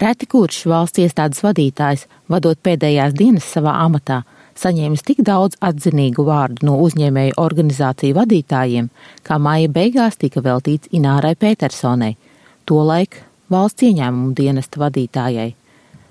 Reti kurš valsts iestādes vadītājs, vadot pēdējās dienas savā amatā, saņēmis tik daudz atzinīgu vārdu no uzņēmēju organizāciju vadītājiem, kā māja beigās tika veltīts Inārai Petersonai, tolaik valsts ieņēmumu dienesta vadītājai.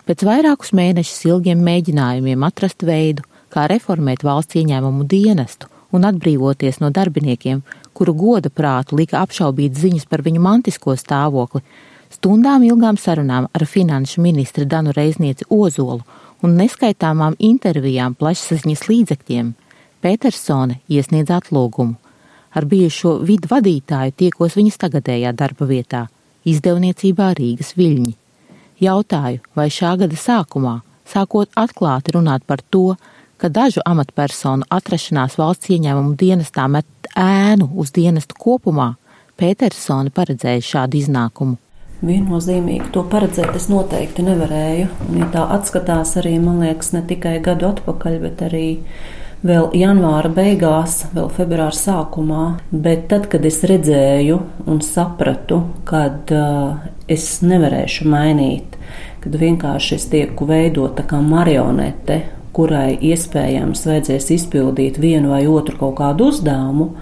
Pēc vairākus mēnešus ilgiem mēģinājumiem atrast veidu, kā reformēt valsts ieņēmumu dienestu un atbrīvoties no darbiniekiem, kuru goda prātu lika apšaubīt ziņas par viņu mantisko stāvokli, stundām ilgām sarunām ar finanšu ministru Danu Reiznieci Ozolu un neskaitāmām intervijām plašsaziņas līdzekļiem, Petersone iesniedz atlūgumu. Ar bijušo vidu vadītāju tiekos viņas tagadējā darba vietā, izdevniecībā Rīgas viļņi. Jautāju, vai šā gada sākumā, sākot atklāti runāt par to, ka dažu amatpersonu atrašanās valsts ieņēmumu dienestā met ēnu uz dienestu kopumā, Petersone paredzēja šādu iznākumu. Viennozīmīgi to paredzēt es noteikti nevarēju. Un, ja tā atskatās arī, man liekas, ne tikai gadu atpakaļ, bet arī vēl janvāra beigās, vēl februāra sākumā. Bet tad, kad es redzēju un sapratu, kad uh, es nevarēšu mainīt, kad vienkārši es tieku veidota kā marionete, kurai iespējams vajadzēs izpildīt vienu vai otru kaut kādu uzdevumu,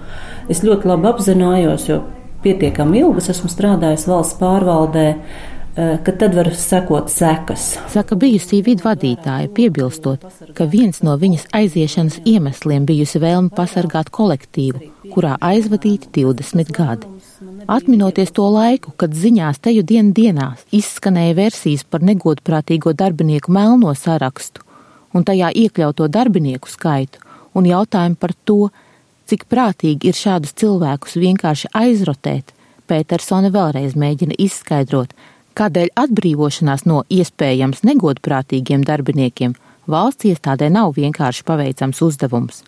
es ļoti labi apzinājos, jo pietiekami ilgas esmu strādājis valsts pārvaldē, eh, ka tad var sekot sekas. Saka bijusī vidvadītāja, piebilstot, ka viens no viņas aiziešanas iemesliem bijusi vēlme pasargāt kolektīvu, kurā aizvadīti 20 gadi. Atminoties to laiku, kad ziņās teju dienu dienās izskanēja versijas par negodprātīgo darbinieku melno sarakstu un tajā iekļauto darbinieku skaitu un jautājumu par to, Cik prātīgi ir šādus cilvēkus vienkārši aizrotēt, Petersone vēlreiz mēģina izskaidrot, kādēļ atbrīvošanās no iespējams negodprātīgiem darbiniekiem valsts iestādē nav vienkārši paveicams uzdevums.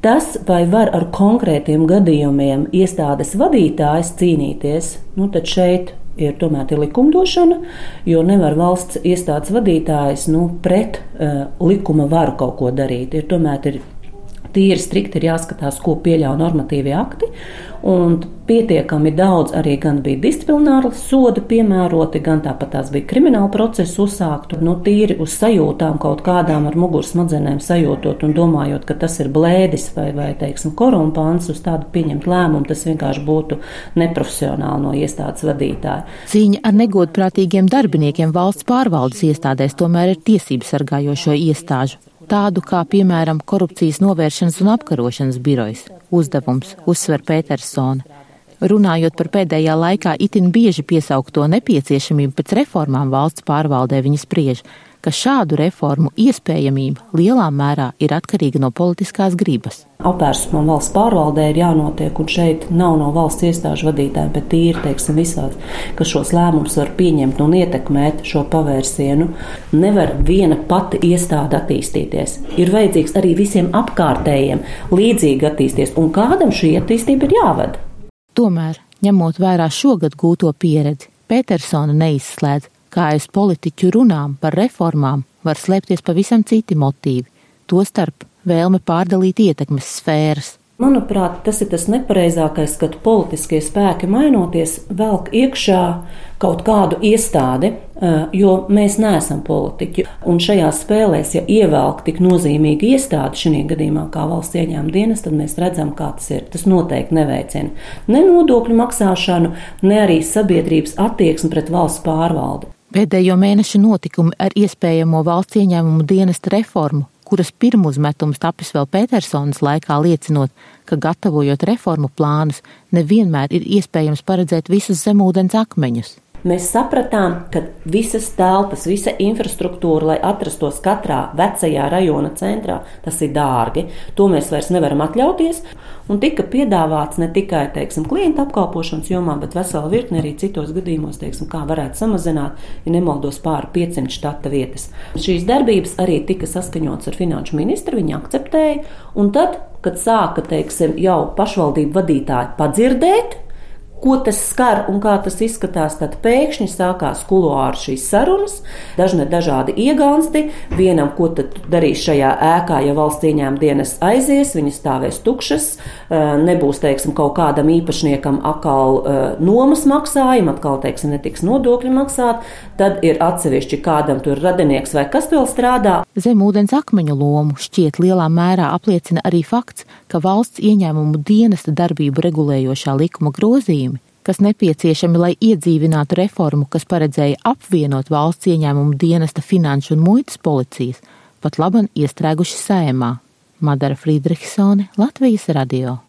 Tas, vai var ar konkrētiem gadījumiem iestādes vadītājs cīnīties, nu tad šeit ir tomēr ir likumdošana, jo nevar valsts iestādes vadītājs nu, pret uh, likuma varu kaut ko darīt. Ir tomēr ir Tīri strikti ir jāskatās, ko pieļauj normatīvie akti. Pietiekami daudz arī bija disciplināra soda piemēroti, gan tāpat tās bija krimināla procesa uzsākta. Nu, tīri uz sajūtām kaut kādām ar muguras smadzenēm sajūtot un domājot, ka tas ir blēdis vai, vai teiksim, korumpants, uz tādu pieņemt lēmumu, tas vienkārši būtu neprofesionāli no iestādes vadītāja. Cīņa ar negodprātīgiem darbiniekiem valsts pārvaldes iestādēs tomēr ir tiesību sargājošo iestāžu tādu kā, piemēram, korupcijas novēršanas un apkarošanas birojas. Uzdevums uzsver Petersona. Runājot par pēdējā laikā itin bieži piesaukto nepieciešamību pēc reformām valsts pārvaldē, viņa spriež, ka šādu reformu iespējamība lielā mērā ir atkarīga no politiskās gribas. Apvērsumam valsts pārvaldē ir jānotiek, un šeit nav no valsts iestāžu vadītājiem, bet tīri, teiksim, visādi, ka šos lēmumus var pieņemt un ietekmēt šo pavērsienu. Nevar viena pati iestāde attīstīties. Ir vajadzīgs arī visiem apkārtējiem līdzīgi attīstīties, un kādam šī attīstība ir jāvada. Tomēr, ņemot vērā šogad gūto pieredzi, Petersona neizslēdz, kā aiz politiķu runām par reformām var slēpties pavisam citi motīvi, tostarp vēlme pārdalīt ietekmes sfēras. Manuprāt, tas ir tas nepareizākais, kad politiskie spēki mainoties, velk iekšā kaut kādu iestādi, eh, jo mēs neesam politiķi. Un šajās spēlēs, ja ievelk tik nozīmīgi iestādi, šī gadījumā kā valsts ieņēmuma dienas, tad mēs redzam, kā tas ir. Tas noteikti neveicina ne nodokļu maksāšanu, ne arī sabiedrības attieksmi pret valsts pārvaldi. Pēdējo mēnešu notikumi ar iespējamo valsts ieņēmumu dienesta reformu kuras pirmuzmetums tapis vēl Petersons laikā liecinot, ka gatavojot reformu plānus, nevienmēr ir iespējams paredzēt visus zemūdens akmeņus. Mēs sapratām, ka visas telpas, visa infrastruktūra, lai atrastos katrā vecajā rajona centrā, tas ir dārgi. To mēs vairs nevaram atļauties. Un tika piedāvāts ne tikai teiksim, klienta apkalpošanas jomā, bet vesela virkne arī citos gadījumos, teiksim, kā varētu samazināt, ja nemaldos pāri 500 štata vietas. Šīs darbības arī tika saskaņotas ar finanšu ministru, viņi akceptēja. Un tad, kad sāka teiksim, jau pašvaldību vadītāji padzirdēt, ko tas skar un kā tas izskatās, tad pēkšņi sākās kuluāri šīs sarunas, dažne dažādi iegānsti. Vienam, ko tad darīs šajā ēkā, ja valsts ieņēmuma dienas aizies, viņas stāvēs tukšas, nebūs, teiksim, kaut kādam īpašniekam atkal nomas maksājumi, atkal, teiksim, netiks nodokļi maksāt, tad ir atsevišķi kādam tur radinieks vai kas vēl strādā. Zem ūdens akmeņu lomu šķiet lielā mērā apliecina arī fakts, ka valsts ieņēmumu dienesta darbību regulējošā likuma grozījuma kas nepieciešami, lai iedzīvinātu reformu, kas paredzēja apvienot valsts ieņēmumu dienesta finanšu un muitas policijas, pat laban iestrēguši sējumā. Madara Friedrichsone, Latvijas radio.